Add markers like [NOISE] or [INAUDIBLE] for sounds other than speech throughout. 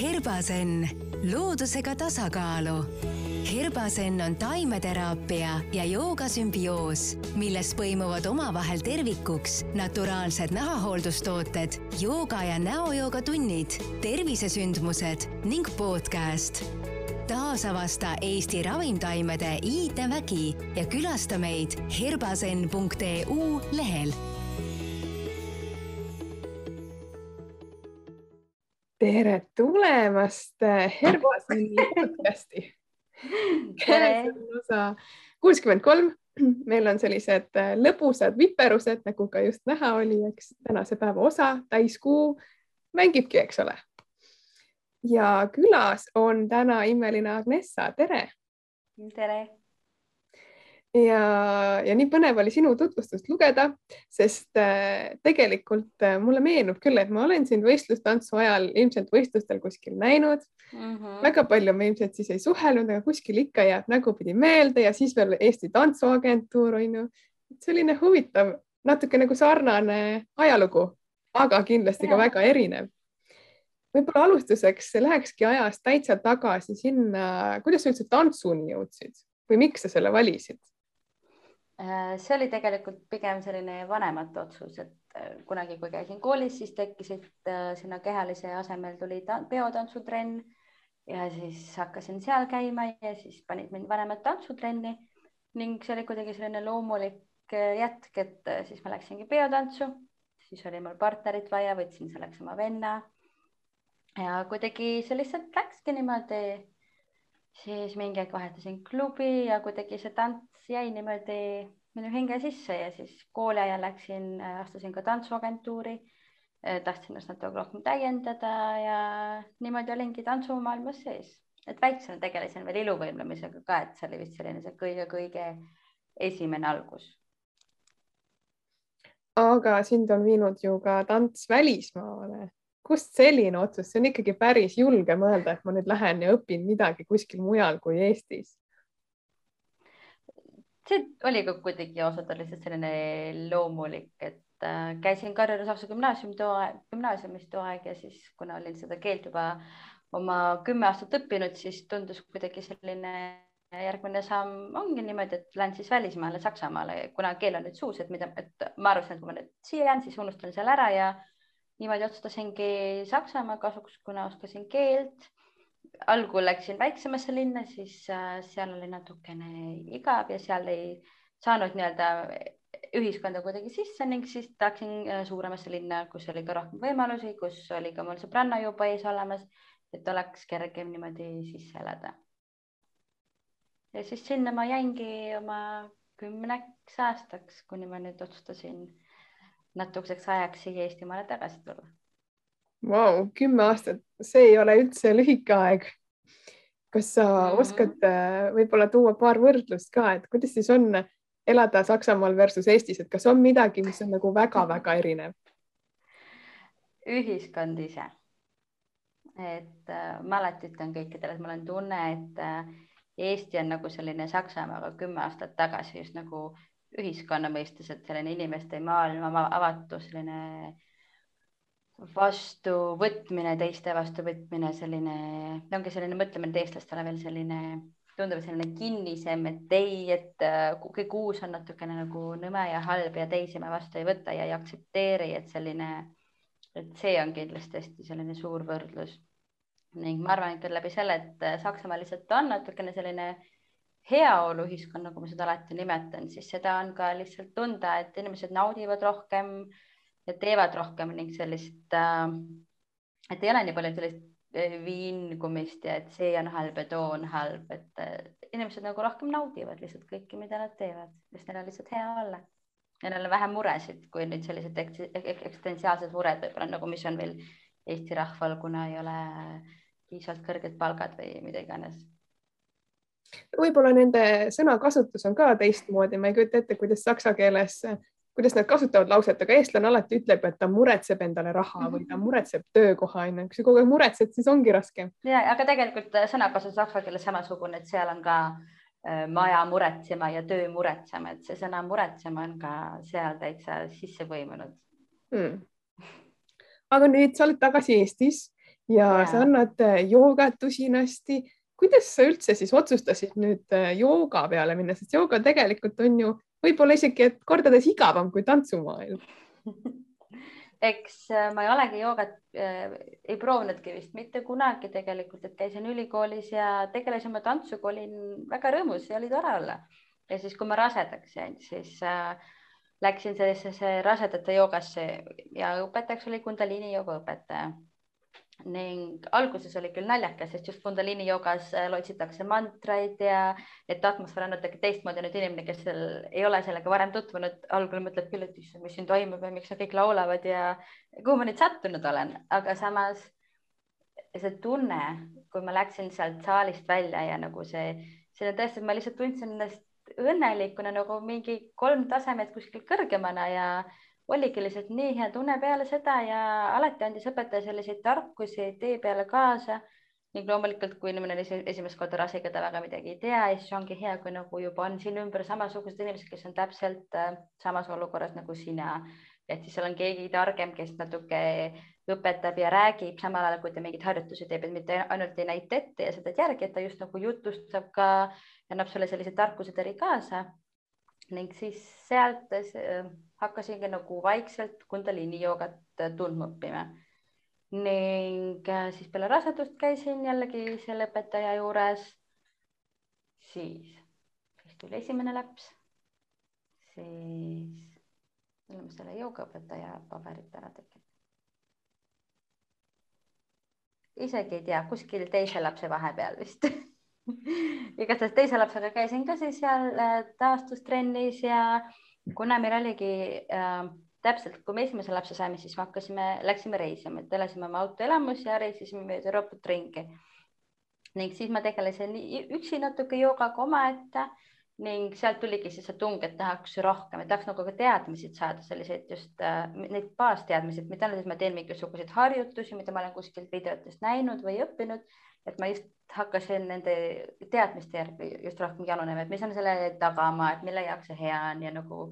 Herbasen, loodusega tasakaalu. Herbasen on taimeteraapia ja joogasümbioos, milles põimuvad omavahel tervikuks naturaalsed nahahooldustooted, jooga ja näojooga tunnid, tervisesündmused ning podcast. taasavasta Eesti ravimtaimede iidevägi ja külasta meid herbasen.eu lehel tere tulemast äh, Herbaseni [LAUGHS] podcasti. osa kuuskümmend kolm. meil on sellised äh, lõbusad viperused, nagu ka just näha oli, eks tänase päeva osa, täiskuu mängibki, eks ole. ja külas on täna imeline Agnessa, tere. tere ja, ja nii põnev oli sinu tutvustust lugeda, sest äh, tegelikult äh, mulle meenub küll, et ma olen sind võistlustantsu ajal ilmselt võistlustel kuskil näinud mm. -hmm. väga palju me ilmselt siis ei suhelnud, aga kuskil ikka jääb nägupidi meelde ja siis veel Eesti Tantsuagentuur on ju. selline huvitav, natuke nagu sarnane ajalugu, aga kindlasti ja. ka väga erinev. võib-olla alustuseks lähekski ajas täitsa tagasi sinna, kuidas sa üldse tantsuni jõudsid või miks sa selle valisid? Äh, see oli tegelikult pigem selline vanemate otsus, et äh, kunagi, kui käisin koolis, siis tekkisid äh, sinna kehalise asemel tuli peotantsutrenn ja siis hakkasin seal käima ja siis panid mind vanemad tantsutrenni ning see oli kuidagi selline loomulik jätk, et siis ma läksingi peotantsu, siis oli mul partnerit vaja, võtsin selleks oma venna. ja kuidagi see lihtsalt läkski niimoodi. siis mingi aeg vahetasin klubi ja kuidagi see tants jäi niimoodi minu hinge sisse ja siis kooli ajal läksin, äh, astusin ka tantsuagentuuri. Äh, tahtsin ennast natuke rohkem täiendada ja niimoodi olingi tantsumaailmas sees, et väiksena tegelesin veel iluvõimlemisega ka, et see oli vist selline see kõige-kõige esimene algus. aga sind on viinud ju ka tants välismaale kust selline otsus, see on ikkagi päris julge mõelda, et ma nüüd lähen ja õpin midagi kuskil mujal kui Eestis see oli ka kuidagi ausalt öeldes selline loomulik, et äh, käisin Karjala Saksa gümnaasiumi too aeg, gümnaasiumis too aeg ja siis, kuna olin seda keelt juba oma kümme aastat õppinud, siis tundus kuidagi selline järgmine samm ongi niimoodi, et lähen siis välismaale Saksamaale, kuna keel on nüüd suus, et mida, et ma arvasin, et kui ma nüüd siia jään, siis unustan selle ära ja niimoodi otsustasingi Saksamaa kasuks, kuna oskasin keelt algul läksin väiksemasse linna, siis äh, seal oli natukene igav ja seal ei saanud nii-öelda ühiskonda kuidagi sisse ning siis läksin äh, suuremasse linna, kus oli ka rohkem võimalusi, kus oli ka mul sõbranna juba ees olemas, et oleks kergem niimoodi sisse elada. ja siis sinna ma jäingi oma kümneks aastaks, kuni ma nüüd otsustasin natukeseks ajaks siia Eestimaale tagasi tulla Vau, kümme aastat, see ei ole üldse lühike aeg. kas sa mm -hmm. oskad äh, võib-olla tuua paar võrdlust ka, et kuidas siis on elada Saksamaal versus Eestis, et kas on midagi, mis on nagu väga-väga erinev? ühiskond ise. et äh, ütlen kõikidele, et mul on tunne, et äh, Eesti on nagu selline Saksamaaga kümme aastat tagasi just nagu ühiskonna mõistes, et selline inimeste maailma avatus, selline vastuvõtmine, teiste vastuvõtmine, selline, ongi selline mõtlemine, et eestlastele veel selline, tundub selline kinnisem, et ei, et äh, kõik uus on natukene nagu nõme ja halb ja teisi me vastu ei võta ja ei aktsepteeri, et selline, et see on kindlasti hästi selline suur võrdlus. ning ma arvan, et läbi selle, et Saksamaa lihtsalt on natukene selline heaoluühiskond, nagu ma seda alati nimetan, siis seda on ka lihtsalt tunda, et inimesed naudivad rohkem ja teevad rohkem ning sellist äh,, et ei ole nii palju sellist äh, viingumist ja et see on halb ja too on halb, et äh, inimesed nagu rohkem naudivad lihtsalt kõike, mida nad teevad, sest neil on lihtsalt hea olla. ja neil on vähem muresid kui nüüd sellised eksistentsiaalsed mured võib-olla nagu, mis on veel Eesti rahval, kuna ei ole piisavalt kõrged palgad või mida iganes võib-olla nende sõnakasutus on ka teistmoodi, ma ei kujuta ette, kuidas saksa keeles kuidas nad kasutavad lauset, aga eestlane alati ütleb, et ta muretseb endale raha või ta mhm. muretseb töökoha, onju. kui sa kogu aeg muretsed, siis ongi raske. ja, aga tegelikult äh, sõnakasutus saksa keeles samasugune, et seal on ka äh, maja muretsema ja töö muretsema, et see sõna muretsema on ka seal täitsa sisse põimunud hmm.. aga nüüd sa oled tagasi Eestis ja yeah. sa annad joogat usinasti. kuidas sa üldse siis otsustasid nüüd jooga peale minna, sest jooga tegelikult on ju võib-olla isegi, et kordades igavam kui tantsumaailm [LAUGHS] eks äh, ma ei olegi joogat äh,, ei proovinudki vist mitte kunagi tegelikult, et käisin ülikoolis ja tegelesin oma tantsuga, olin väga rõõmus ja oli tore olla. ja siis, kui ma rasedaks jäin, siis äh, läksin sellisesse rasedate joogasse ja õpetajaks oli Kundalini jooga õpetaja ning alguses oli küll naljakas, sest just Kundalini joogas äh, lotsitakse mantraid ja et atmosfäär on natuke teistmoodi. nüüd inimene, kes seal ei ole sellega varem tutvunud, algul mõtleb küll, et issand, mis siin toimub ja miks kõik laulavad ja kuhu ma nüüd sattunud olen, aga samas see tunne, kui ma läksin sealt saalist välja ja nagu see, see tõesti, ma lihtsalt tundsin ennast õnnelikuna nagu mingi kolm tasemet kuskil kõrgemana ja oligi lihtsalt nii hea tunne peale seda ja alati andis õpetaja selliseid tarkusi tee peale kaasa ning loomulikult, kui inimene on esimest korda rase, ta väga midagi ei tea, siis ongi hea, kui nagu juba on siin ümber samasugused inimesed, kes on täpselt äh, samas olukorras nagu sina. et siis seal on keegi targem, kes natuke õpetab ja räägib samal ajal, kui ta mingeid harjutusi teeb, et mitte ainult ei näita ette ja seda järgi, et ta just nagu jutustab ka annab sulle sellised tarkusetõri kaasa. Ning siis sealt äh, hakkasingi nagu vaikselt Kundalini joogat äh, tundma õppima. ning äh, siis peale rasedust käisin jällegi selle õpetaja juures. siis, siis tuli esimene laps, siis, millal ma selle joogaõpetaja paberit ära tegin? isegi ei tea, kuskil teise lapse vahepeal vist [LAUGHS] [LAUGHS] igatahes teise lapsega käisin ka siis seal äh, taastustrennis ja kuna meil oligi äh, täpselt, kui me esimese lapse saime, siis me hakkasime, läksime reisima, et elasime oma autoelamus ja reisisime mööda Euroopat ringi. ning siis ma tegelesin üksi natuke joogaga omaette ning sealt tuligi siis see tung, et tahaks rohkem, et tahaks nagu ka teadmisi saada, selliseid just äh, neid baasteadmisi, et mitte ainult, et ma teen mingisuguseid harjutusi, mida ma olen kuskilt videotest näinud või õppinud, et ma just hakkasin nende teadmiste järgi just rohkem janunema, et mis on selle tagamaa, et mille jaoks see hea on ja nagu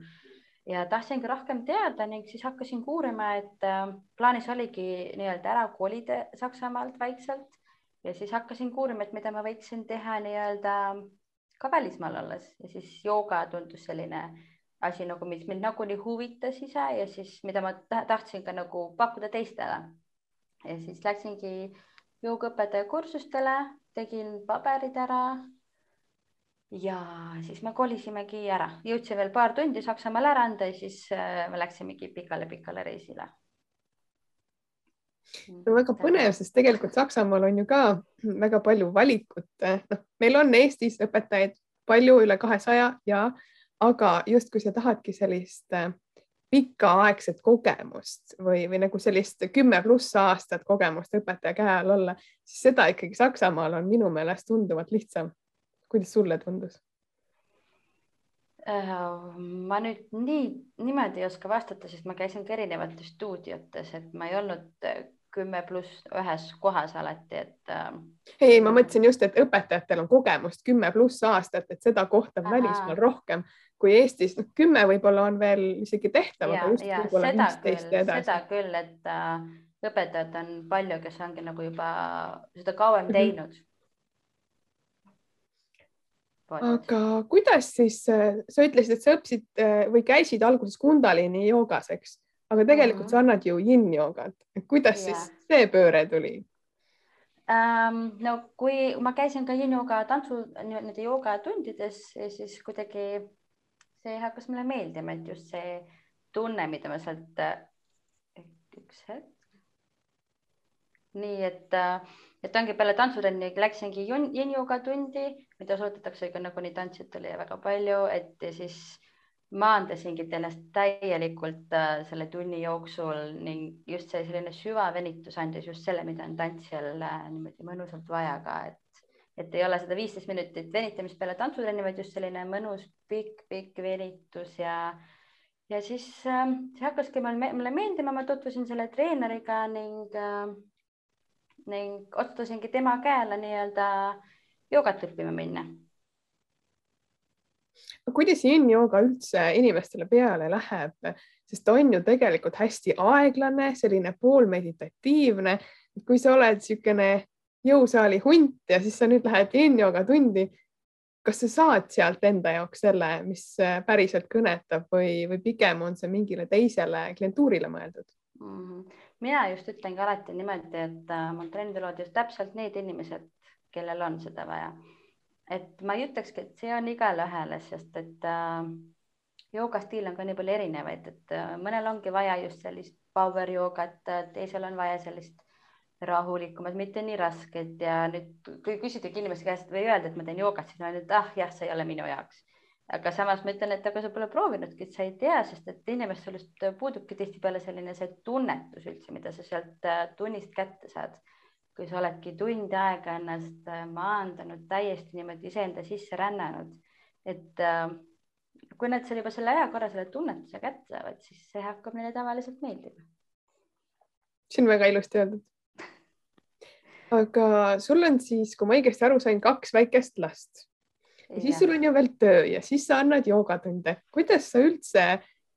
ja tahtsingi rohkem teada ning siis hakkasin uurima, et äh, plaanis oligi nii-öelda ära kolida Saksamaalt vaikselt ja siis hakkasin uurima, et mida ma võiksin teha nii-öelda ka välismaal olles ja siis jooga tundus selline asi nagu, mis mind nagunii huvitas ise ja siis, mida ma tahtsin ka nagu pakkuda teistele. ja siis läksingi joogaõpetaja kursustele, tegin paberid ära. ja siis me kolisimegi ära, jõudsin veel paar tundi Saksamaal ära anda ja siis äh, me läksimegi pikale-pikale reisile. no väga põnev, sest tegelikult Saksamaal on ju ka väga palju valikut, noh, meil on Eestis õpetajaid palju üle kahesaja ja, aga justkui sa tahadki sellist äh, pikaaegset kogemust või, või nagu sellist kümme pluss aastat kogemust õpetaja käe all olla, siis seda ikkagi Saksamaal on minu meelest tunduvalt lihtsam. kuidas sulle tundus? Äh, ma nüüd nii niimoodi ei oska vastata, sest ma käisin ka erinevates stuudiotes, et ma ei olnud äh, kümme pluss ühes kohas alati, et. Äh, ei, ma mõtlesin just, et õpetajatel on kogemust kümme pluss aastat, et seda kohta on välismaal rohkem kui Eestis, noh, kümme võib-olla on veel isegi tehtav, aga just võib-olla viisteist ja edasi. seda küll, et äh, õpetajad on palju, kes ongi nagu juba seda kauem mm -hmm. teinud. aga kuidas siis, äh, sa ütlesid, et sa õppisid äh, või käisid alguses Kundalini joogas, eks, aga tegelikult mm -hmm. sa annad ju yin-joogat, kuidas yeah. siis see pööre tuli? Um, no kui ma käisin ka yin-jooga tantsu nii-öelda joogatundides, siis kuidagi see hakkas mulle meeldima, et just see tunne, mida ma sealt, üks hetk. nii et, et ongi peale tantsutrenni läksingi yin-yoga tundi, mida soovitatakse ka nagunii tantsijatele ja väga palju, et siis maandasingi ennast täielikult äh, selle tunni jooksul ning just see selline süvavenitus andis just selle, mida on tantsijal niimoodi mõnusalt vaja ka, et et ei ole seda viisteist minutit venitamist peale tantsutrenni, vaid just selline mõnus pikk-pikk venitus ja, ja siis äh, see hakkaski mulle meeldima, ma tutvusin selle treeneriga ning äh,, ning otsustasingi tema käele nii-öelda joogat õppima minna. kuidas yin-jooga üldse inimestele peale läheb, sest ta on ju tegelikult hästi aeglane, selline poolmeditatiivne kui sa oled niisugune jõusaali hunt ja siis sa nüüd lähed yin-yoga tundi. kas sa saad sealt enda jaoks selle, mis päriselt kõnetab või, või pigem on see mingile teisele klientuurile mõeldud mm? -hmm. mina just ütlengi alati niimoodi, et äh, mu trendid on just täpselt need inimesed, kellel on seda vaja. et ma ei ütlekski, et see on igale ühele, sest et äh, joogastiil on ka nii palju erinevaid, et äh, mõnel ongi vaja just sellist power joogat, teisel on vaja sellist rahulikumat, mitte nii rasket ja nüüd, kui küsidagi inimeste käest või öelda, et ma teen joogat, siis ma ütlen, et ah jah, see ei ole minu jaoks. aga samas ma ütlen, et aga sa pole proovinudki, et sa ei tea, sest et inimestel just puudubki tihtipeale selline see tunnetus üldse, mida sa sealt äh, tunnist kätte saad. kui sa oledki tund aega ennast äh, maandanud, täiesti niimoodi iseenda sisse rännanud, et äh, kui nad seal juba selle aja korra selle tunnetuse kätte saavad, siis see hakkab neile tavaliselt meeldima. see on väga ilusti öeldud aga sul on siis, kui ma õigesti aru sain, kaks väikest last ja, siis sul on ju veel töö ja siis sa annad joogatunde. kuidas sa üldse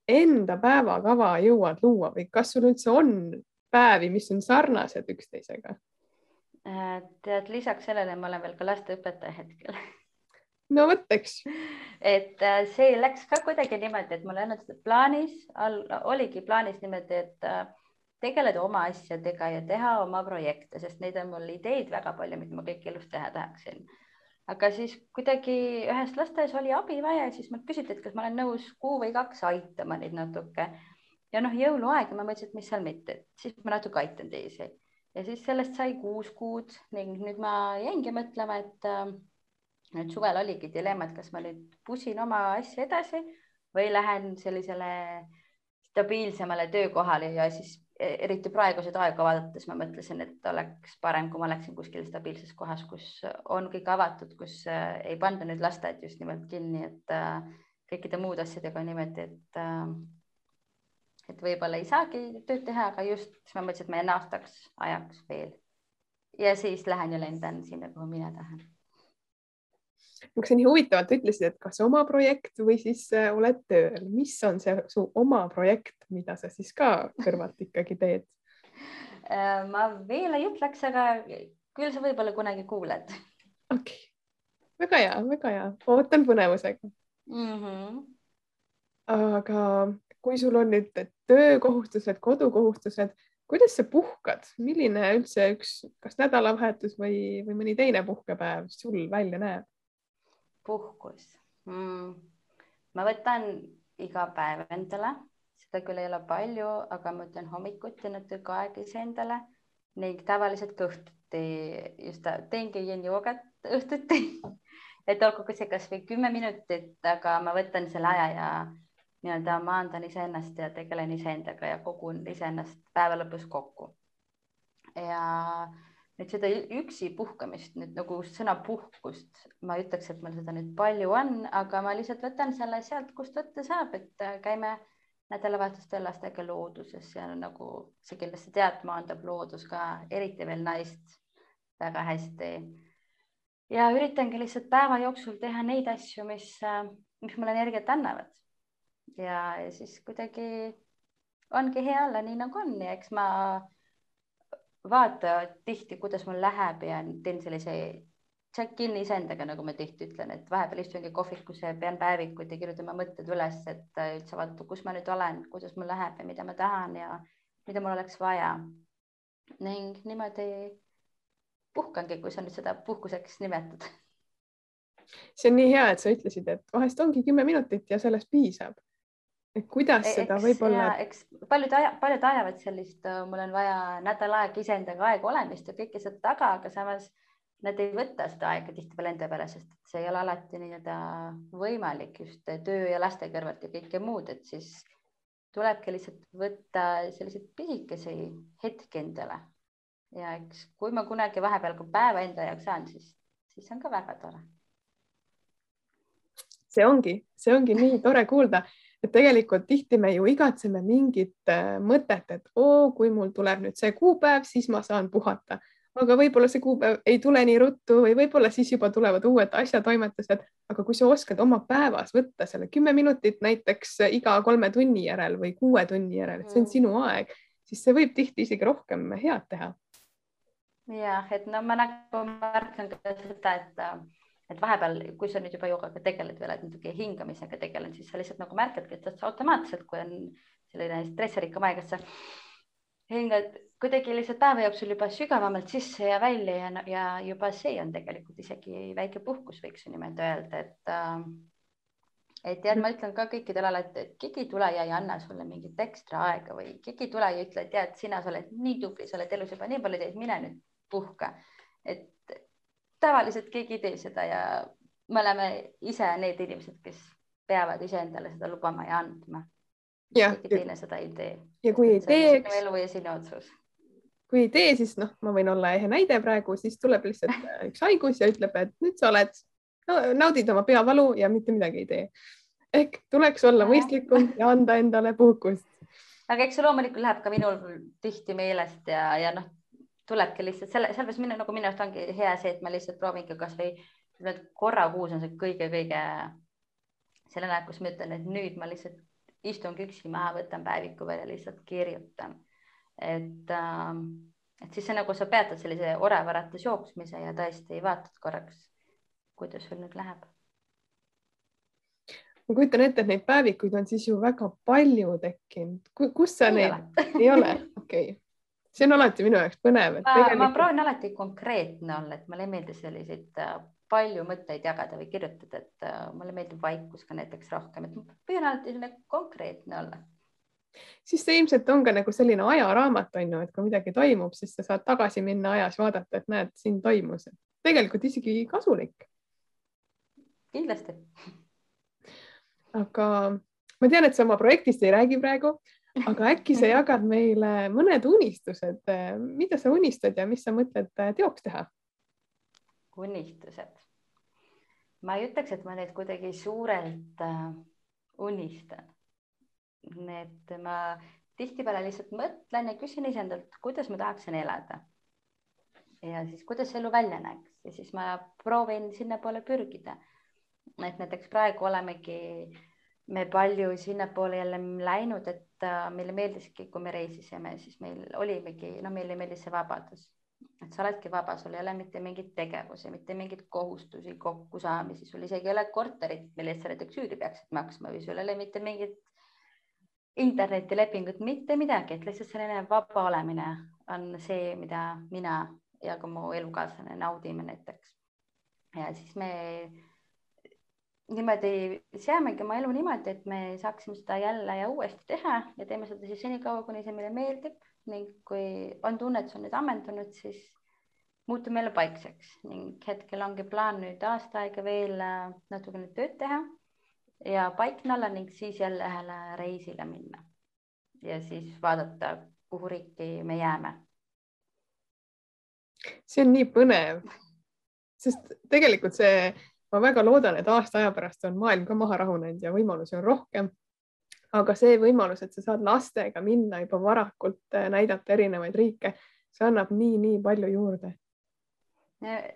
enda päevakava jõuad luua või kas sul üldse on päevi, mis on sarnased üksteisega? Äh, tead, lisaks sellele ma olen veel ka lasteõpetaja hetkel no vot, eks. et äh, see läks ka kuidagi niimoodi, et mul ei olnud plaanis, oligi plaanis niimoodi, et äh, tegeleda oma asjadega ja teha oma projekte, sest neid on mul ideid väga palju, mida ma kõik elus teha tahaksin. aga siis kuidagi ühes lasteaias oli abi vaja ja siis mult küsiti, et kas ma olen nõus kuu või kaks aitama neid natuke. ja noh, jõuluaeg ja ma mõtlesin, et mis seal mitte, siis ma natuke aitan teisi ja siis sellest sai kuus kuud ning nüüd ma jäingi mõtlema, et äh, nüüd suvel oligi dilemma, et kas ma nüüd pusin oma asja edasi või lähen sellisele stabiilsemale töökohale ja siis eriti praegused aega vaadates ma mõtlesin, et oleks parem, kui ma oleksin kuskil stabiilses kohas, kus on kõik avatud, kus äh, ei panda nüüd lasteaed just nimelt kinni, et äh, kõikide muude asjadega on niimoodi, et et võib-olla ei saagi tööd teha, aga just siis ma mõtlesin, et ma jään aastaks ajaks veel. ja siis lähen ja lendan sinna, kuhu mina tahan miks sa nii huvitavalt ütlesid, et kas oma projekt või siis äh, oled tööl, mis on see su oma projekt, mida sa siis ka kõrvalt ikkagi teed? Äh, ma veel ei ütleks, aga küll sa võib-olla kunagi kuuled. okei okay., väga hea, väga hea, ootan põnevusega mm. -hmm. aga kui sul on nüüd töökohustused, kodukohustused, kuidas sa puhkad, milline üldse üks, kas nädalavahetus või, või mõni teine puhkepäev sul välja näeb? Puhkus. Mm.. ma võtan iga päev endale, seda küll ei ole palju, aga ma võtan hommikuti natuke aega iseendale ning tavaliselt ka õhtuti just teengi joogat õhtuti. [LAUGHS] Et olgu see kasvõi kümme minutit, aga ma võtan selle aja ja nii-öelda maandan iseennast ja tegelen iseendaga ja kogun iseennast päeva lõpus kokku. ja et seda üksi puhkamist nüüd nagu sõna puhkust, ma ütleks, et mul seda nüüd palju on, aga ma lihtsalt võtan selle sealt, kust võtta saab, et äh, käime nädalavahetustel lastega looduses ja nagu sa kindlasti tead, maandab loodus ka eriti veel naist väga hästi. ja üritangi lihtsalt päeva jooksul teha neid asju, mis, äh, mis mulle energiat annavad. ja, ja siis kuidagi ongi hea olla nii nagu on ja eks ma vaata tihti, kuidas mul läheb ja teen sellise check-in iseendaga, nagu ma tihti ütlen, et vahepeal istungi kohvikus ja pean päevikut ja kirjutan oma mõtted üles, et üldse vaadata, kus ma nüüd olen, kuidas mul läheb ja mida ma tahan ja mida mul oleks vaja. ning niimoodi puhkangi, kui sa nüüd seda puhkuseks nimetad. see on nii hea, et sa ütlesid, et vahest ongi kümme minutit ja sellest piisab et kuidas e, seda võib-olla. eks paljud aja, paljud ajavad sellist, äh, mul on vaja nädal aega iseendaga aega olemist ja kõike seda taga, aga samas nad ei võta seda aega tihtipeale enda peale, sest see ei ole alati nii-öelda võimalik just töö ja laste kõrvalt ja kõike muud, et siis tulebki lihtsalt võtta selliseid pisikesi hetki endale. ja eks, kui ma kunagi vahepeal ka päeva enda jaoks saan, siis, siis on ka väga tore. see ongi, see ongi nii tore kuulda et tegelikult tihti me ju igatseme mingit äh, mõtet, et oo, kui mul tuleb nüüd see kuupäev, siis ma saan puhata, aga võib-olla see kuupäev ei tule nii ruttu või võib-olla siis juba tulevad uued asjatoimetused, aga kui sa oskad oma päevas võtta selle kümme minutit näiteks iga kolme tunni järel või kuue tunni järel, et see on mm. sinu aeg, siis see võib tihti isegi rohkem head teha. Jah, et no ma nagu märkan ka seda, et, et vahepeal, kui sa nüüd juba joogaga tegeled või oled natuke hingamisega tegelenud, siis sa lihtsalt nagu märkadki, et sa automaatselt, kui on selline stressirikkam aeg, et sa hingad kuidagi lihtsalt päeva jooksul juba sügavamalt sisse ja välja ja, ja juba see on tegelikult isegi väike puhkus, võiks ju niimoodi öelda, et äh, et jah, ma ütlen ka kõikidele alati, et keegi ei tule ja ei anna sulle mingit ekstra aega või keegi ei tule ja ütle, et tead, sina, sa oled nii tubli, sa oled elus juba nii palju teinud, mine nüüd puhka. et tavaliselt keegi ei tee seda ja me oleme ise need inimesed, kes peavad iseendale seda lubama ja andma. keegi teine seda ei tee. ja kui ei teeks. sinu elu ja sinu otsus. kui ei tee, siis noh, ma võin olla ehe näide praegu, siis tuleb lihtsalt [LAUGHS] üks haigus ja ütleb, et nüüd sa oled no, naudid oma peavalu ja mitte midagi ei tee. ehk tuleks olla mõistlikum ja anda endale puhkust. aga eks see loomulikult läheb ka minul tihti meelest ja, ja noh, tulebki lihtsalt selle, sellepärast minu nagu minu arust ongi hea see, et ma lihtsalt proovingi kasvõi korra kuus on see kõige-kõige selline aeg, kus ma ütlen, et nüüd ma lihtsalt istungi üksi maha, võtan päeviku veel ja lihtsalt kirjutan. et äh, et siis see nagu sa peatad sellise orevarates jooksmise ja tõesti vaatad korraks kuidas sul nüüd läheb? ma kujutan ette, et neid päevikuid on siis ju väga palju tekkinud. kus sa ei neid, [LAUGHS] ei ole? okei okay., see on alati minu jaoks põnev. ma, tegelikult... ma proovin alati konkreetne olla, et mulle ei meeldi selliseid äh, palju mõtteid jagada või kirjutada, et uh, mulle meeldib vaikus ka näiteks rohkem, et püüan alati konkreetne olla. siis see ilmselt on ka nagu selline ajaraamat on ju, et kui midagi toimub, siis sa saad tagasi minna ajas, vaadata, et näed, siin toimus. tegelikult isegi kasulik kindlasti. aga ma tean, et sa oma projektist ei räägi praegu, aga äkki sa jagad meile mõned unistused, mida sa unistad ja mis sa mõtled teoks teha? unistused. ma ei ütleks, et ma neid kuidagi suurelt äh, unistan. et ma tihtipeale lihtsalt mõtlen ja küsin iseendalt, kuidas ma tahaksin elada. ja siis, kuidas elu välja näeks ja siis ma proovin sinnapoole pürgida et näiteks praegu olemegi me palju sinnapoole jälle läinud, et äh, meile meeldiski, kui me reisisime, siis meil olimegi, no meile meeldis see vabadus, et sa oledki vaba, sul ei ole mitte mingeid tegevusi, mitte mingeid kohustusi, kokkusaamisi, sul isegi ei ole korterit, mille eest sa näiteks üüri peaksid maksma või sul ei ole mitte mingit internetilepingut, mitte midagi, et lihtsalt selline vaba olemine on see, mida mina ja ka mu elukaaslane naudime näiteks. ja siis me niimoodi seamegi oma elu niimoodi, et me saaksime seda jälle ja uuesti teha ja teeme seda siis senikaua, kuni see meile meeldib ning kui on tunne, et see on nüüd ammendunud, siis muutume jälle paikseks ning hetkel ongi plaan nüüd aasta aega veel äh, natukene tööd teha ja paikne olla ning siis jälle ühele reisile minna. ja siis vaadata, kuhu riiki me jääme. see on nii põnev, sest tegelikult see ma väga loodan, et aasta aja pärast on maailm ka maha rahunenud ja võimalusi on rohkem. aga see võimalus, et sa saad lastega minna juba varakult äh, näidata erinevaid riike, see annab nii-nii palju juurde.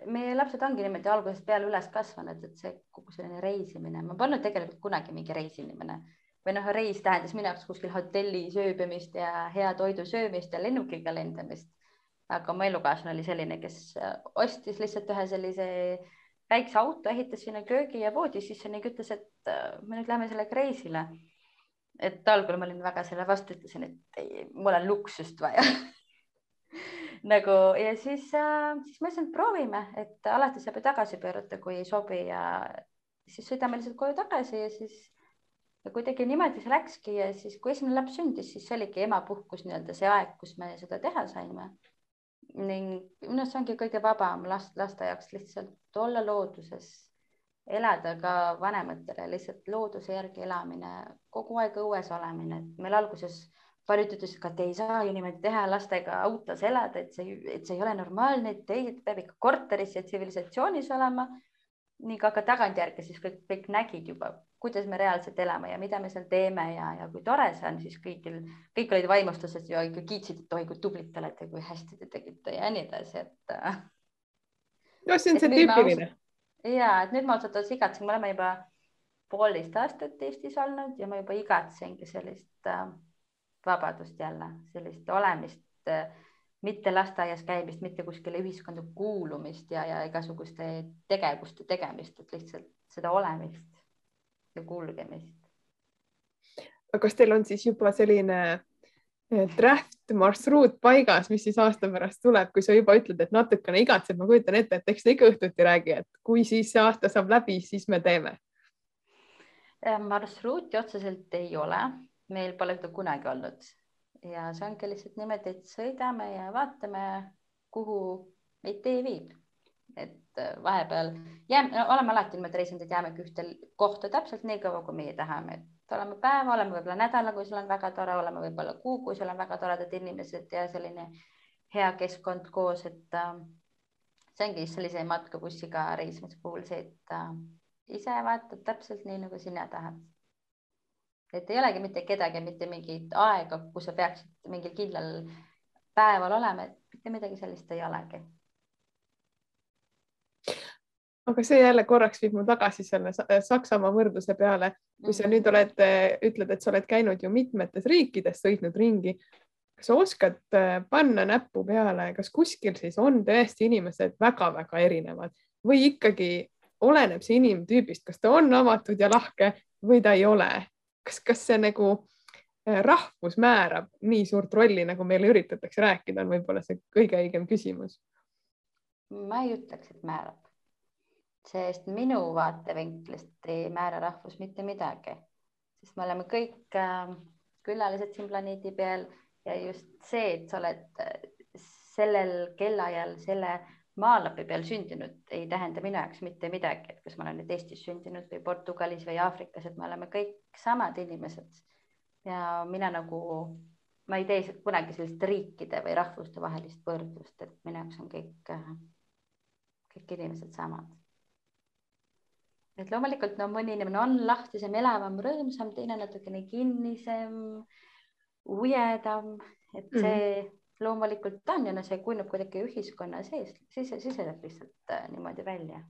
meie lapsed ongi niimoodi algusest peale üles kasvanud, et see kogu selline reisimine, ma polnud tegelikult kunagi mingi reisinimene või noh, reis tähendas minu jaoks kuskil hotellis ööbimist ja hea toidu söömist ja lennukiga lendamist. aga mu elukaaslane oli selline, kes äh, ostis lihtsalt ühe sellise väikse auto, ehitas sinna köögi ja voodi sisse ning ütles, et äh, me nüüd läheme sellega reisile. et algul ma olin väga selle vastu, ütlesin, et ei, mul on luksust vaja [LAUGHS] nagu ja siis äh,, siis ma ütlesin, et proovime, et alati saab ju tagasi pöörata, kui ei sobi ja siis sõidame lihtsalt koju tagasi ja siis ja kuidagi niimoodi see läkski ja siis, kui esimene laps sündis, siis oligi emapuhkus nii-öelda see aeg, kus me seda teha saime ning minu arust see ongi kõige vabam last, laste jaoks lihtsalt olla looduses, elada ka vanematele lihtsalt looduse järgi elamine, kogu aeg õues olemine, et meil alguses paljud ütlesid ka, et ei saa ju niimoodi teha lastega autos elada, et see, et see ei ole normaalne, et ei, peab ikka korteris ja tsivilisatsioonis olema. ning aga tagantjärgi siis kõik, kõik nägid juba, kuidas me reaalselt elame ja mida me seal teeme ja, ja kui tore see on, siis kõigil, kõik olid vaimustuses ja ikka kiitsid, et oi kui tublid te olete, kui hästi te tegite ja nii edasi, et. Äh, no see on see tüüpiline. ja, et nüüd ma ausalt öeldes igatsen, me oleme juba poolteist aastat Eestis olnud ja ma juba igatsengi sellist äh, vabadust jälle, sellist olemist äh, mitte lasteaias käimist, mitte kuskile ühiskonda kuulumist ja, ja igasuguste tegevuste tegemist, et lihtsalt seda olemist ja kulgemist. aga kas teil on siis juba selline eh, draft marsruut paigas, mis siis aasta pärast tuleb, kui sa juba ütled, et natukene igatsed, ma kujutan ette, et eks te ikka õhtuti räägi, et kui siis see aasta saab läbi, siis me teeme. Äh, marsruuti otseselt ei ole, meil pole seda kunagi olnud ja see ongi lihtsalt niimoodi, et sõidame ja vaatame, kuhu meid tee viib. et äh, vahepeal jääme oleme alati niimoodi reisinud, et jäämegi ühte kohta täpselt nii kaua, kui meie tahame, et oleme päeva, oleme võib-olla nädala, kui seal on väga tore, oleme võib-olla kuu, kui seal on väga toredad inimesed ja selline hea keskkond koos, et äh, see ongi sellise matkabussiga reisimise puhul see, et äh, ise vaatad täpselt nii, nagu sina tahad et ei olegi mitte kedagi, mitte mingit aega, kus sa peaksid mingil kindlal päeval olema, et mitte midagi sellist ei olegi. Aga see jälle korraks viib mu tagasi selle Saksamaa võrdluse peale, kui sa nüüd oled, ütled, et sa oled käinud ju mitmetes riikides, sõitnud ringi. kas sa oskad äh, panna näppu peale, kas kuskil siis on tõesti inimesed väga-väga erinevad või ikkagi oleneb see inimtüübist, kas ta on avatud ja lahke või ta ei ole kas, kas see nagu äh, rahvus määrab nii suurt rolli, nagu meile üritatakse rääkida, on võib-olla see kõige õigem küsimus. ma ei ütleks, et määrab, sest minu vaatevinklist ei määra rahvus mitte midagi, sest me oleme kõik äh, külalised siin planeedi peal ja just see, et sa oled äh, sellel kellaajal selle maalapi peal sündinud ei tähenda minu jaoks mitte midagi, et kas ma olen nüüd Eestis sündinud või Portugalis või Aafrikas, et me oleme kõik samad inimesed. ja mina nagu, ma ei tee kunagi sellist riikide või rahvuste vahelist võrdlust, et minu jaoks on kõik, kõik inimesed samad. Et loomulikult no mõni inimene on lahtisem, elavam, rõõmsam, teine natukene kinnisem, ujedam, et see mm -hmm loomulikult on ja no see kujuneb kuidagi ühiskonna sees, sise, siseneb lihtsalt äh, niimoodi välja.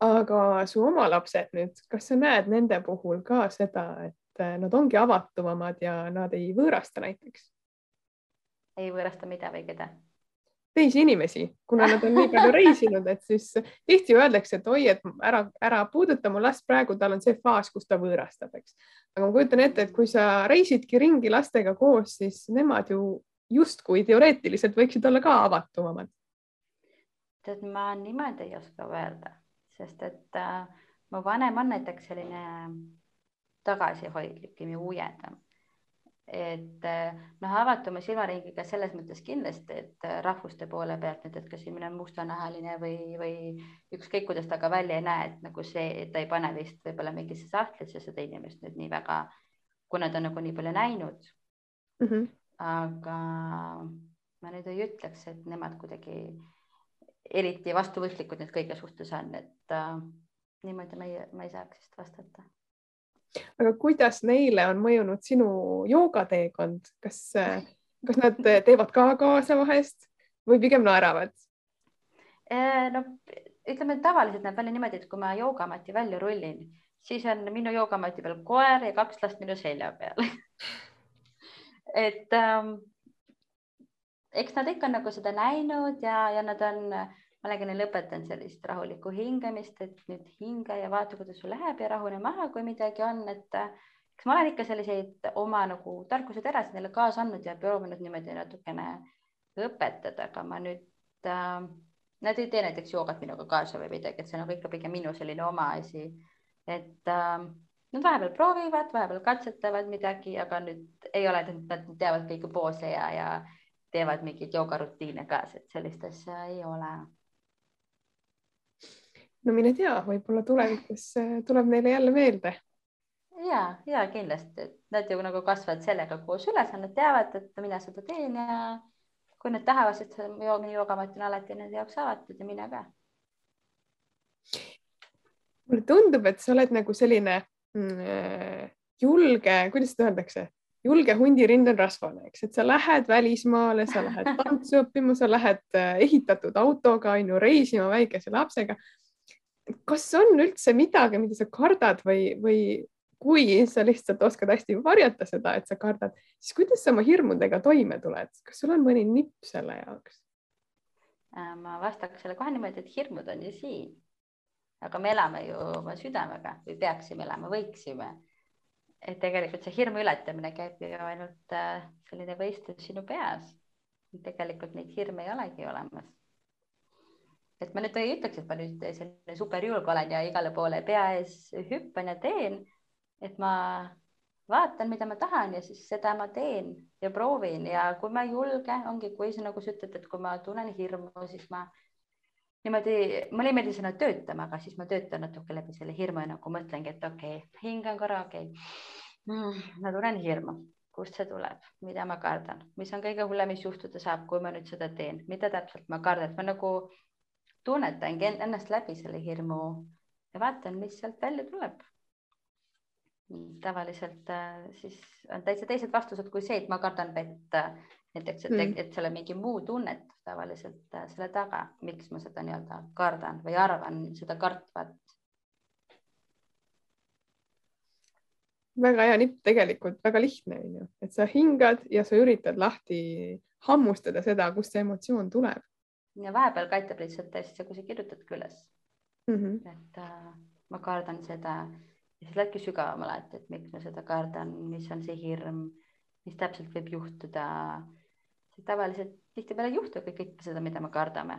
aga su oma lapsed nüüd, kas sa näed nende puhul ka seda, et äh, nad ongi avatumad ja nad ei võõrasta näiteks? ei võõrasta mida või keda? Teisi inimesi, kuna nad on nii palju [LAUGHS] reisinud, et siis tihti öeldakse, et oi, et ära, ära puuduta mu last praegu, tal on see faas, kus ta võõrastab, eks. aga ma kujutan ette, et kui sa reisidki ringi lastega koos, siis nemad ju justkui teoreetiliselt võiksid olla ka avatumad? tead, ma niimoodi ei oska öelda, sest et äh, mu vanem on näiteks selline tagasihoidlikum ja uuendam. Et äh, noh, avatuma silmaringiga selles mõttes kindlasti, et äh, rahvuste poole pealt nüüd, et kas inimene on mustanahaline või, või ükskõik, kuidas ta ka välja ei näe, et nagu see, et ta ei pane vist võib-olla mingisse sahtlisse seda inimest nüüd nii väga, kuna ta nagu nii palju näinud mm. -hmm aga ma nüüd ei ütleks, et nemad kuidagi eriti vastuvõtlikud nüüd kõige suhtes on, et äh, niimoodi ma ei, ma ei saaks vist vastata. Aga kuidas neile on mõjunud sinu joogateekond, kas, kas nad teevad ka kaasa vahest või pigem naeravad? Äh, no ütleme, tavaliselt näeb välja niimoodi, et kui ma joogamati välja rullin, siis on minu joogamati peal koer ja kaks last minu selja peal [LAUGHS] et ähm, eks nad ikka nagu seda näinud ja, ja nad on, ma ka neile õpetanud sellist rahulikku hingamist, et nüüd hinga ja vaata, kuidas sul läheb ja rahune maha, kui midagi on, et eks ma olen ikka selliseid oma nagu tarkuseterasid neile kaasa andnud ja proovinud niimoodi natukene õpetada, aga ma nüüd äh,, nad ei tee näiteks joogat minuga kaasa või midagi, et see on nagu ikka pigem minu selline oma asi. et äh, Nad vahepeal proovivad, vahepeal katsetavad midagi, aga nüüd ei ole, nad teavad kõiki poose ja, ja teevad mingeid joogarutiine ka, et sellist asja ei ole. No mine tea, võib-olla tulevikus äh, tuleb neile jälle meelde. ja, ja kindlasti, et nad ju nagu kasvavad sellega koos üles, nad teavad, et mina seda teen ja kui nad tahavad, siis joogamat on alati nende jaoks avatud ja mina ka. mulle tundub, et sa oled nagu selline Mm, äh, julge, kuidas seda öeldakse, julge hundirind on rasvane, eks, et sa lähed välismaale, sa lähed [LAUGHS] tantsu õppima, sa lähed äh, ehitatud autoga on ju reisima väikese lapsega. Kas on üldse midagi, mida sa kardad või, või kui sa lihtsalt oskad hästi varjata seda, et sa kardad, siis kuidas sa oma hirmudega toime tuled, kas sul on mõni nipp selle jaoks? Äh, ma vastaks selle kohe niimoodi, et hirmud on ju siin. aga me elame ju oma südamega või peaksime elama, võiksime. et tegelikult see hirmu ületamine käib ju ainult äh, selline võistlus sinu peas. tegelikult neid hirme ei olegi olemas. Et ma nüüd ei ütleks, et ma nüüd selline superjulg olen ja igale poole pea ees hüppan ja teen, et ma vaatan, mida ma tahan ja siis seda ma teen ja proovin. Ja kui ma ei julge, ongi, kui sa nagu sa ütled, et kui ma tunnen hirmu, siis ma niimoodi, mulle ei meeldi sõna töötama, aga siis ma töötan natuke läbi selle hirmu ja nagu mõtlengi, et okei okay,, hingan korra, okei. Okay. mm,, ma tunnen hirmu, kust see tuleb, mida ma kardan, mis on kõige hullem, mis juhtuda saab, kui ma nüüd seda teen, mida täpselt ma kardan, et ma nagu tunnetangi ennast läbi selle hirmu ja vaatan, mis sealt välja tuleb tavaliselt äh, siis on täitsa teised vastused kui see, et ma kardan vett äh, näiteks, et mm., et seal on mingi muu tunnet tavaliselt äh, selle taga, miks ma seda nii-öelda kardan või arvan seda kartvat. väga hea nipp, tegelikult väga lihtne on ju, et sa hingad ja sa üritad lahti hammustada seda, kust see emotsioon tuleb. Ja vahepeal ka aitab lihtsalt hästi, kui sa kirjutadki üles mm. -hmm. et äh, ma kardan seda ja siis lähebki sügavamale, et, et miks ma seda kardan, mis on see hirm, mis täpselt võib juhtuda. tavaliselt tihtipeale ei juhtu kõike seda, mida me kardame.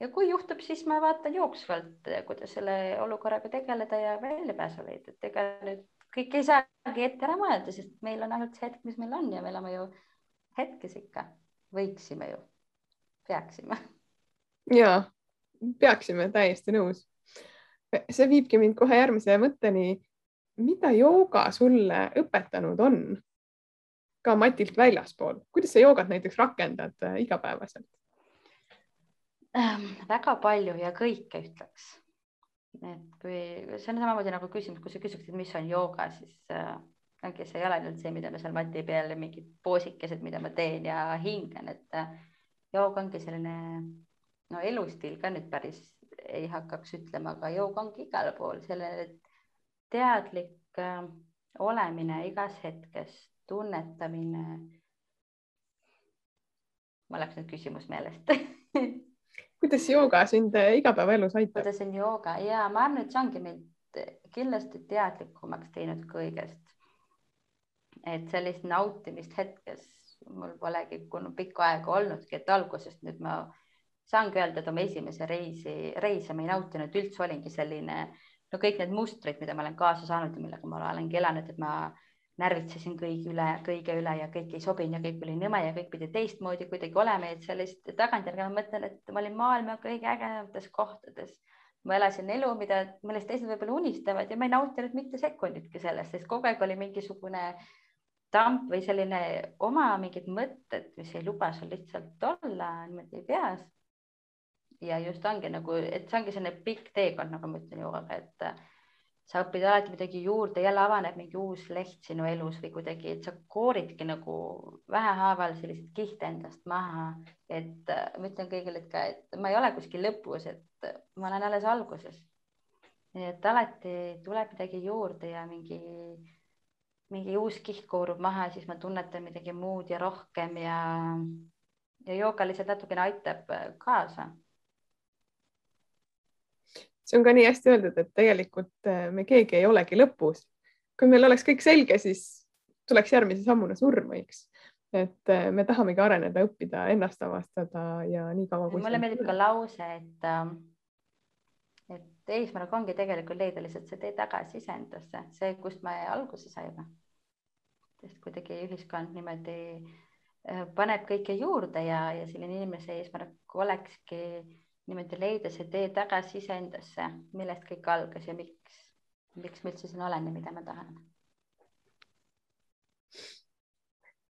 ja kui juhtub, siis ma vaatan jooksvalt, kuidas selle olukorraga tegeleda ja väljapääsu leida, et ega nüüd kõik ei saagi ette ära mõelda, sest meil on ainult see hetk, mis meil on ja me elame ju hetkes ikka, võiksime ju, peaksime. ja peaksime, täiesti nõus see viibki mind kohe järgmise mõtteni. mida jooga sulle õpetanud on? ka Matilt väljaspool, kuidas sa joogat näiteks rakendad äh, igapäevaselt ähm,? väga palju ja kõike ütleks. et kui see on samamoodi nagu küsimus, kui sa küsiksid, mis on jooga, siis äh, ongi, see ei ole ainult see, mida ma seal mati peal, mingid poosikesed, mida ma teen ja hingan, et jooga ongi selline no elustiil ka nüüd päris ei hakkaks ütlema, aga jõug ongi igal pool, sellele teadlik äh, olemine igas hetkes, tunnetamine. mul läks nüüd küsimus meelest [LAUGHS] kuidas jooga sind äh, igapäevaelus aitab? kuidas on jooga ja ma arvan, et see ongi mind kindlasti teadlikumaks teinud kõigest. et sellist nautimist hetkes mul polegi pikka aega olnudki, et algusest nüüd ma saangi öelda, et oma esimese reisi, reise ma ei nautinud üldse, olingi selline, no kõik need mustrid, mida ma olen kaasa saanud ja millega ma olengi elanud, et ma närvitsesin kõigi üle, kõige üle ja kõik ei sobinud ja kõik oli nõme ja kõik pidi teistmoodi kuidagi olema, et sellist tagantjärgi ma mõtlen, et ma olin maailma kõige ägedamates kohtades. ma elasin elu, mida, millest teised võib-olla unistavad ja ma ei nautinud mitte sekunditki sellest, sest kogu aeg oli mingisugune tamp või selline oma mingid mõtted, mis ei luba sul lihtsalt olla niimoodi peas ja just ongi nagu, et see ongi selline pikk teekond, nagu ma ütlen ju, aga et äh, sa õpid alati midagi juurde, jälle avaneb mingi uus leht sinu elus või kuidagi, et sa kooridki nagu vähehaaval selliseid kihte endast maha. et äh, ma ütlen kõigile, ka, et ma ei ole kuskil lõpus, et ma olen alles alguses. nii et alati tuleb midagi juurde ja mingi, mingi uus kiht koorub maha, siis ma tunnetan midagi muud ja rohkem ja, ja jooga lihtsalt natukene aitab äh, kaasa see on ka nii hästi öeldud, et tegelikult äh, me keegi ei olegi lõpus. kui meil oleks kõik selge, siis tuleks järgmise sammuna surm, eks. et äh, me tahamegi areneda, õppida, ennast avastada ja nii kaua. mulle meeldib ka lause, et, et eesmärk ongi tegelikult leida lihtsalt see tee tagasi iseendasse, see, kust me alguse saime. Sest kuidagi ühiskond niimoodi äh, paneb kõike juurde ja, ja selline inimese eesmärk olekski niimoodi leida see tee tagasi iseendasse, millest kõik algas ja miks, miks ma üldse siin olen ja mida ma tahan.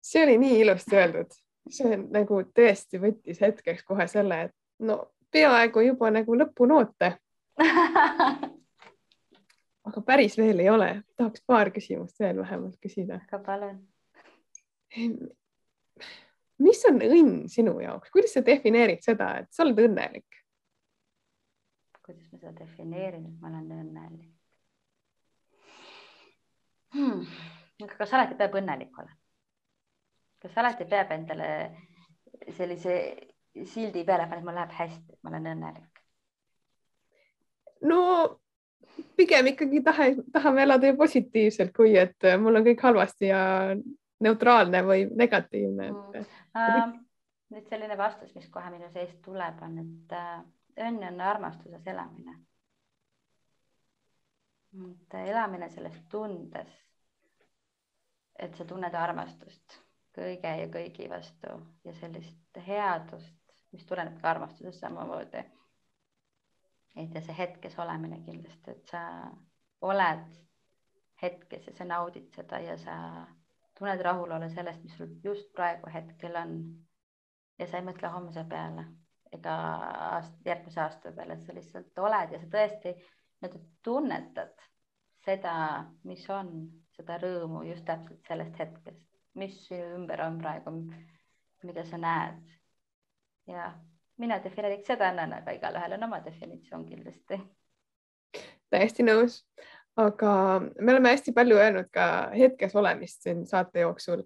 see oli nii ilusti öeldud, see nagu tõesti võttis hetkeks kohe selle, et no peaaegu juba nagu lõpunoote [LAUGHS] aga päris veel ei ole, tahaks paar küsimust veel vähemalt küsida. aga palun. mis on õnn sinu jaoks, kuidas sa defineerid seda, et sa oled õnnelik? kuidas ma seda defineerin, et ma olen õnnelik? hmm.? kas alati peab õnnelik olema? kas alati peab endale sellise sildi peale panema, et mul läheb hästi, et ma olen õnnelik? no pigem ikkagi tahe, tahame elada ju positiivselt, kui et mul on kõik halvasti ja neutraalne või negatiivne mm.. Uh, nüüd selline vastus, mis kohe minu seest tuleb, on, et uh, õnn on armastuses elamine. et elamine selles tundes, et sa tunned armastust kõige ja kõigi vastu ja sellist headust, mis tuleneb ka armastusest samamoodi. Et ja see hetkes olemine kindlasti, et sa oled hetkes ja sa naudid seda ja sa tunned rahulolu sellest, mis sul just praegu hetkel on. ja sa ei mõtle homse peale ega aast, järgmise aasta peale, sa lihtsalt oled ja sa tõesti nii-öelda tunnetad seda, mis on, seda rõõmu just täpselt sellest hetkest, mis sinu ümber on praegu, mida sa näed. ja mina defineeriks seda annan, aga igalühel on oma definitsioon kindlasti. täiesti nõus, aga me oleme hästi palju öelnud ka hetkes olemist siin saate jooksul.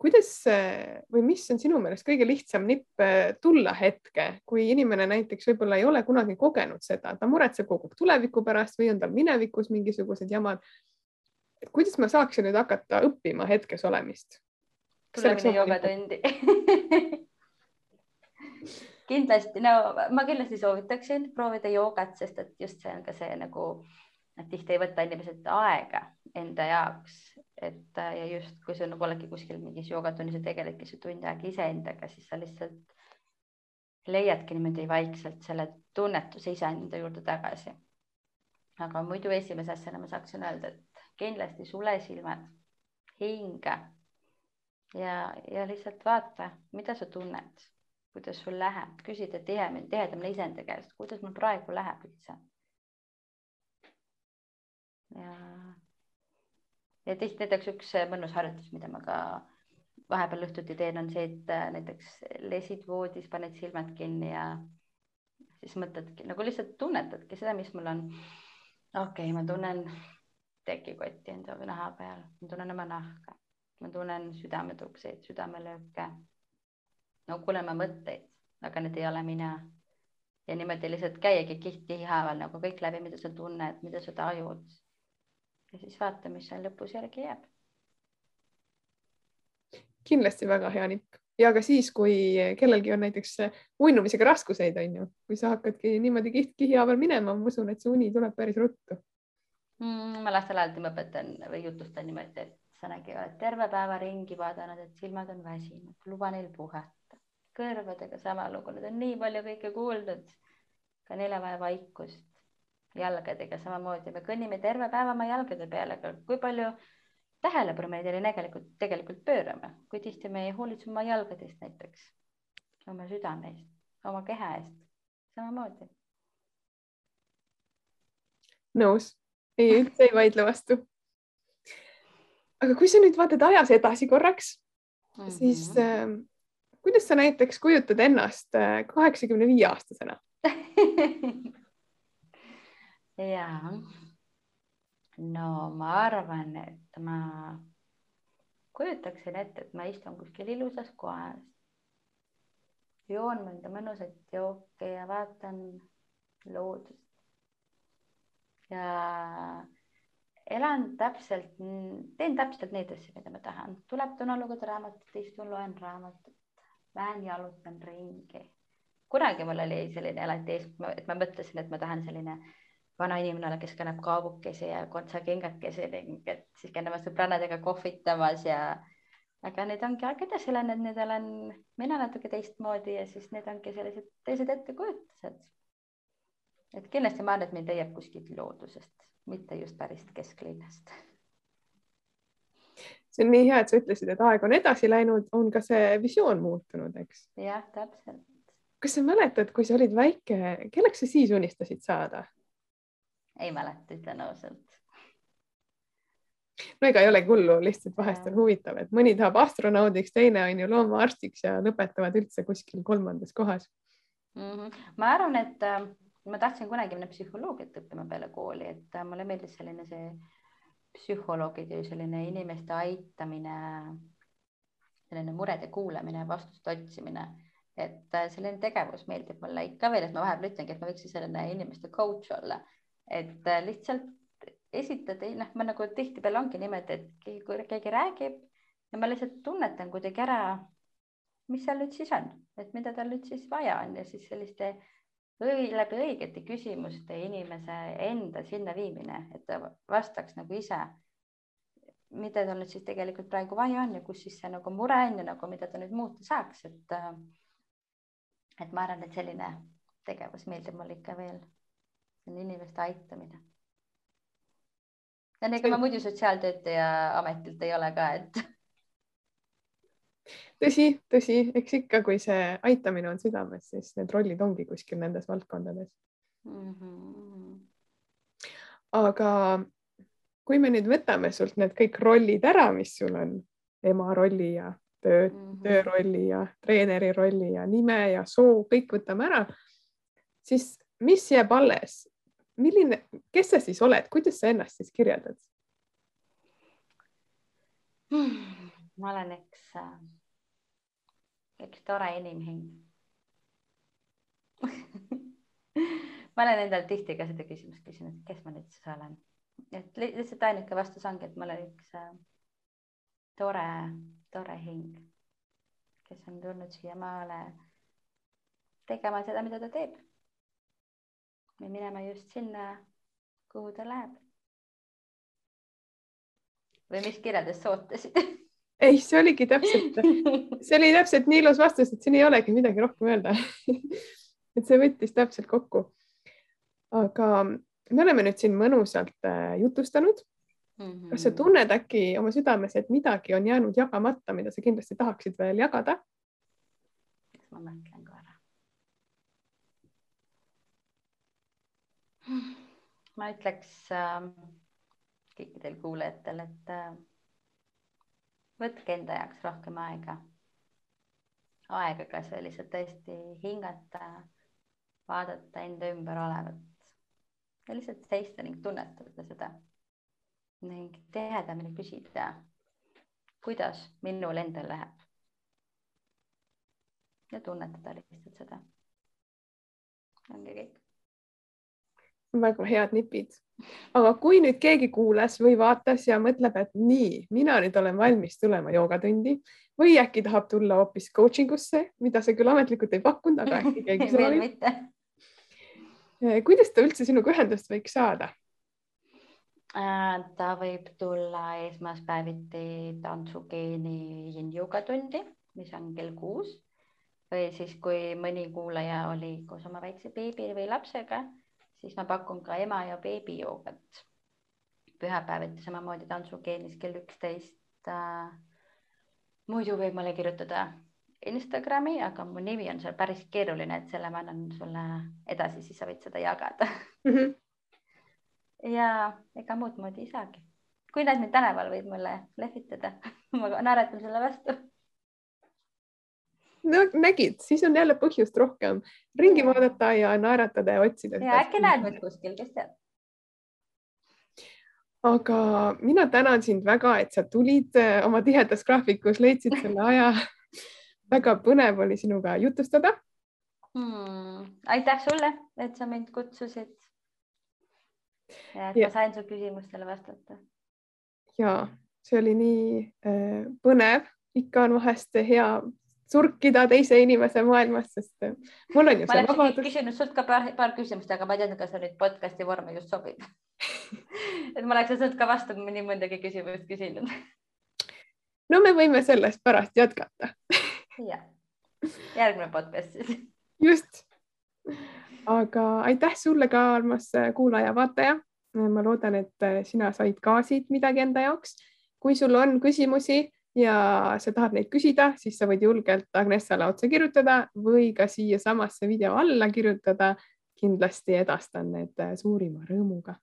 kuidas või mis on sinu meelest kõige lihtsam nipp eh, tulla hetke, kui inimene näiteks võib-olla ei ole kunagi kogenud seda, ta muretseb kogu aeg tuleviku pärast või on tal minevikus mingisugused jamad. kuidas ma saaksin nüüd hakata õppima hetkes olemist? tule mine jogatundi kindlasti, no ma kindlasti soovitaksin proovida joogat, sest et just see on ka see nagu, et tihti ei võta inimesed aega enda jaoks, et ja just kui sa nagu oledki kuskil mingis joogatunnis ja tegeledki see tund aega iseendaga, siis sa lihtsalt leiadki niimoodi vaikselt selle tunnetuse iseenda juurde tagasi. aga muidu esimese asjana ma saaksin öelda, et kindlasti sule silmad, hinga ja, ja lihtsalt vaata, mida sa tunned kuidas sul läheb, küsida tihemini, tihedamini iseenda käest, kuidas mul praegu läheb üldse. ja, ja tihti näiteks üks mõnus harjutus, mida ma ka vahepeal õhtuti teen, on see, et äh, näiteks lesid voodis, paned silmad kinni ja siis mõtledki nagu lihtsalt tunnetadki seda, mis mul on. okei okay,, ma tunnen tekikotti enda naha peal, ma tunnen oma nahka, ma tunnen südametukseid, südamelööke no kuuleme mõtteid, aga need ei ole mina. ja niimoodi lihtsalt käiagi kihthaaval nagu kõik läbi, mida sa tunned, mida sa tajud. ja siis vaata, mis seal lõpus järgi jääb. kindlasti väga hea nipp ja ka siis, kui kellelgi on näiteks uinumisega raskuseid, on ju, kui sa hakkadki niimoodi kiht kihi haaval minema, ma usun, et see uni tuleb päris ruttu mm,. ma lastele alati õpetan või jutustan niimoodi, et sa nägi, oled terve päeva ringi vaadanud, et silmad on väsinud, luba neil puhata kõrvadega sama lugu, nad on nii palju kõike kuulnud. ka neil on vaja vaikust. jalgadega samamoodi, me kõnnime terve päeva oma jalgade peale, aga kui palju tähelepanu me neile tegelikult, tegelikult pöörame, kui tihti me ei hoolitse oma jalgadest näiteks, oma südame eest, oma keha eest, samamoodi. nõus, ei, üldse ei vaidle vastu. aga kui sa nüüd vaatad ajas edasi korraks mm, -hmm. siis äh, kuidas sa näiteks kujutad ennast äh, kaheksakümne viie aastasena [LAUGHS] ja no ma arvan, et ma kujutaksin ette, et ma istun kuskil ilusas kohas, joon mõnda mõnusat jooki ja vaatan loodust. ja elan täpselt, teen täpselt neid asju, mida ma tahan, tuleb täna lugeda raamatut, istun, loen raamatut, lähen jalutan ringi. kunagi mul oli selline alati ees, et ma mõtlesin, et ma tahan selline vana inimene olla, kes kannab kaabukesi ja kontsakingakesi ning et siis käin oma sõbrannadega kohvitamas ja aga nüüd ongi aeg edasi läinud, nüüd olen mina natuke teistmoodi ja siis need ongi sellised teised ettekujutused. et kindlasti ma arvan, et mind leiab kuskilt loodusest, mitte just päris kesklinnast see on nii hea, et sa ütlesid, et aeg on edasi läinud, on ka see visioon muutunud, eks? jah, täpselt. kas sa mäletad, kui sa olid väike, kelleks sa siis unistasid saada? ei mäleta, ütlen ausalt. no ega ei olegi hullu, lihtsalt vahest on huvitav, et mõni tahab astronaudiks, teine on ju loomaarstiks ja lõpetavad üldse kuskil kolmandas kohas mm. -hmm. ma arvan, et äh, ma tahtsin kunagi minna psühholoogiat õppima peale kooli, et äh, mulle meeldis selline see psühholoogi töö, selline inimeste aitamine, selline murede kuulamine, vastuste otsimine, et äh, selline tegevus meeldib mulle ikka veel, et ma vahepeal ütlengi, et ma võiksin selline inimeste coach olla, et äh, lihtsalt esitada, noh, ma nagu tihtipeale ongi niimoodi, et kui keegi räägib ja ma lihtsalt tunnetan kuidagi ära, mis seal nüüd siis on, et mida tal nüüd siis vaja on ja siis selliste läbi õigete küsimuste inimese enda sinna viimine, et ta vastaks nagu ise, mida tal nüüd siis tegelikult praegu vaja on ja kus siis see nagu mure on ja nagu mida ta nüüd muuta saaks, et äh, et ma arvan, et selline tegevus meeldib mulle ikka veel, inimeste aitamine. ja ega ma muidu sotsiaaltöötaja ametilt ei ole ka, et tõsi, tõsi, eks ikka, kui see aitamine on südames, siis need rollid ongi kuskil nendes valdkondades mm. -hmm. aga kui me nüüd võtame sult need kõik rollid ära, mis sul on, ema rolli ja töö mm, -hmm. töörolli ja treeneri rolli ja nime ja soo, kõik võtame ära, siis mis jääb alles? milline, kes sa siis oled, kuidas sa ennast siis kirjeldad hmm,? Ma olen üks äh, üks tore inimhing [LAUGHS] ma olen endale tihti ka seda küsimust küsinud, kes ma nüüd siis olen. et lihtsalt ainuke vastus ongi, et ma olen üks äh, tore, tore hing, kes on tulnud siia maale tegema seda, mida ta teeb. ja minema just sinna, kuhu ta läheb. või mis kirjadest sa ootasid [LAUGHS] ei, see oligi täpselt, [LAUGHS] see oli täpselt nii ilus vastus, et siin ei olegi midagi rohkem öelda [LAUGHS] et see võttis täpselt kokku. aga me oleme nüüd siin mõnusalt äh, jutustanud mm. -hmm. kas sa tunned äkki oma südames, et midagi on jäänud jagamata, mida sa kindlasti tahaksid veel jagada? eks ma mõtlen korra. ma ütleks äh, kõikidel kuulajatel, et äh, võtke enda jaoks rohkem aega. aega kas või lihtsalt tõesti hingata, vaadata enda ümber olevat ja lihtsalt seista ning tunnetada seda ning tihedamini küsida, kuidas minul endal läheb. ja tunnetada lihtsalt seda. ongi kõik. Väga head nipid. Aga kui nüüd keegi kuulas või vaatas ja mõtleb, et nii, mina nüüd olen valmis tulema joogatundi või äkki tahab tulla hoopis coaching usse, mida sa küll ametlikult ei pakkunud, aga äkki keegi [LAUGHS] soovib. eh, kuidas ta üldse sinuga ühendust võiks saada? Äh, ta võib tulla esmaspäeviti tantsugeeni yin-jogatundi, mis on kell kuus. Või siis, kui mõni kuulaja oli koos oma väikse beebi või lapsega siis ma pakun ka ema ja beebi joogat pühapäeviti samamoodi tantsugeenis kell üksteist äh,. muidu võib mulle kirjutada Instagrami, aga mu nimi on seal päris keeruline, et selle ma annan sulle edasi, siis sa võid seda jagada mm. -hmm. [LAUGHS] ja ega muud moodi ei saagi. kui näed mind tänaval, võid mulle lehvitada [LAUGHS] ma naeratan sulle vastu no nägid, siis on jälle põhjust rohkem ringi vaadata ja naeratada ja otsida. ja äkki näed mind kuskil, kes teab. aga mina tänan sind väga, et sa tulid äh, oma tihedas graafikus, leidsid selle aja. [LAUGHS] väga põnev oli sinuga jutustada hmm.. aitäh sulle, et sa mind kutsusid. ja et ja. ma sain su küsimustele vastata. ja see oli nii äh, põnev, ikka on vahest hea surkida teise inimese maailmas, sest äh, mul on ju see vabadus. küsinud sult ka paar, paar küsimust, aga ma ei teadnud, kas see nüüd podcast'i vormi just sobib [LAUGHS] et ma oleks sult ka vastu nii mõndagi küsimust küsinud. no me võime sellest pärast jätkata jah, järgmine podcast siis. just. aga aitäh sulle ka, armas kuulaja-vaataja. ma loodan, et sina said ka siit midagi enda jaoks. kui sul on küsimusi ja sa tahad neid küsida, siis sa võid julgelt Agnessale otse kirjutada või ka siiasamasse video alla kirjutada. kindlasti edastan need suurima rõõmuga.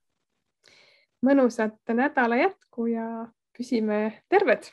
mõnusat nädala jätku ja püsime terved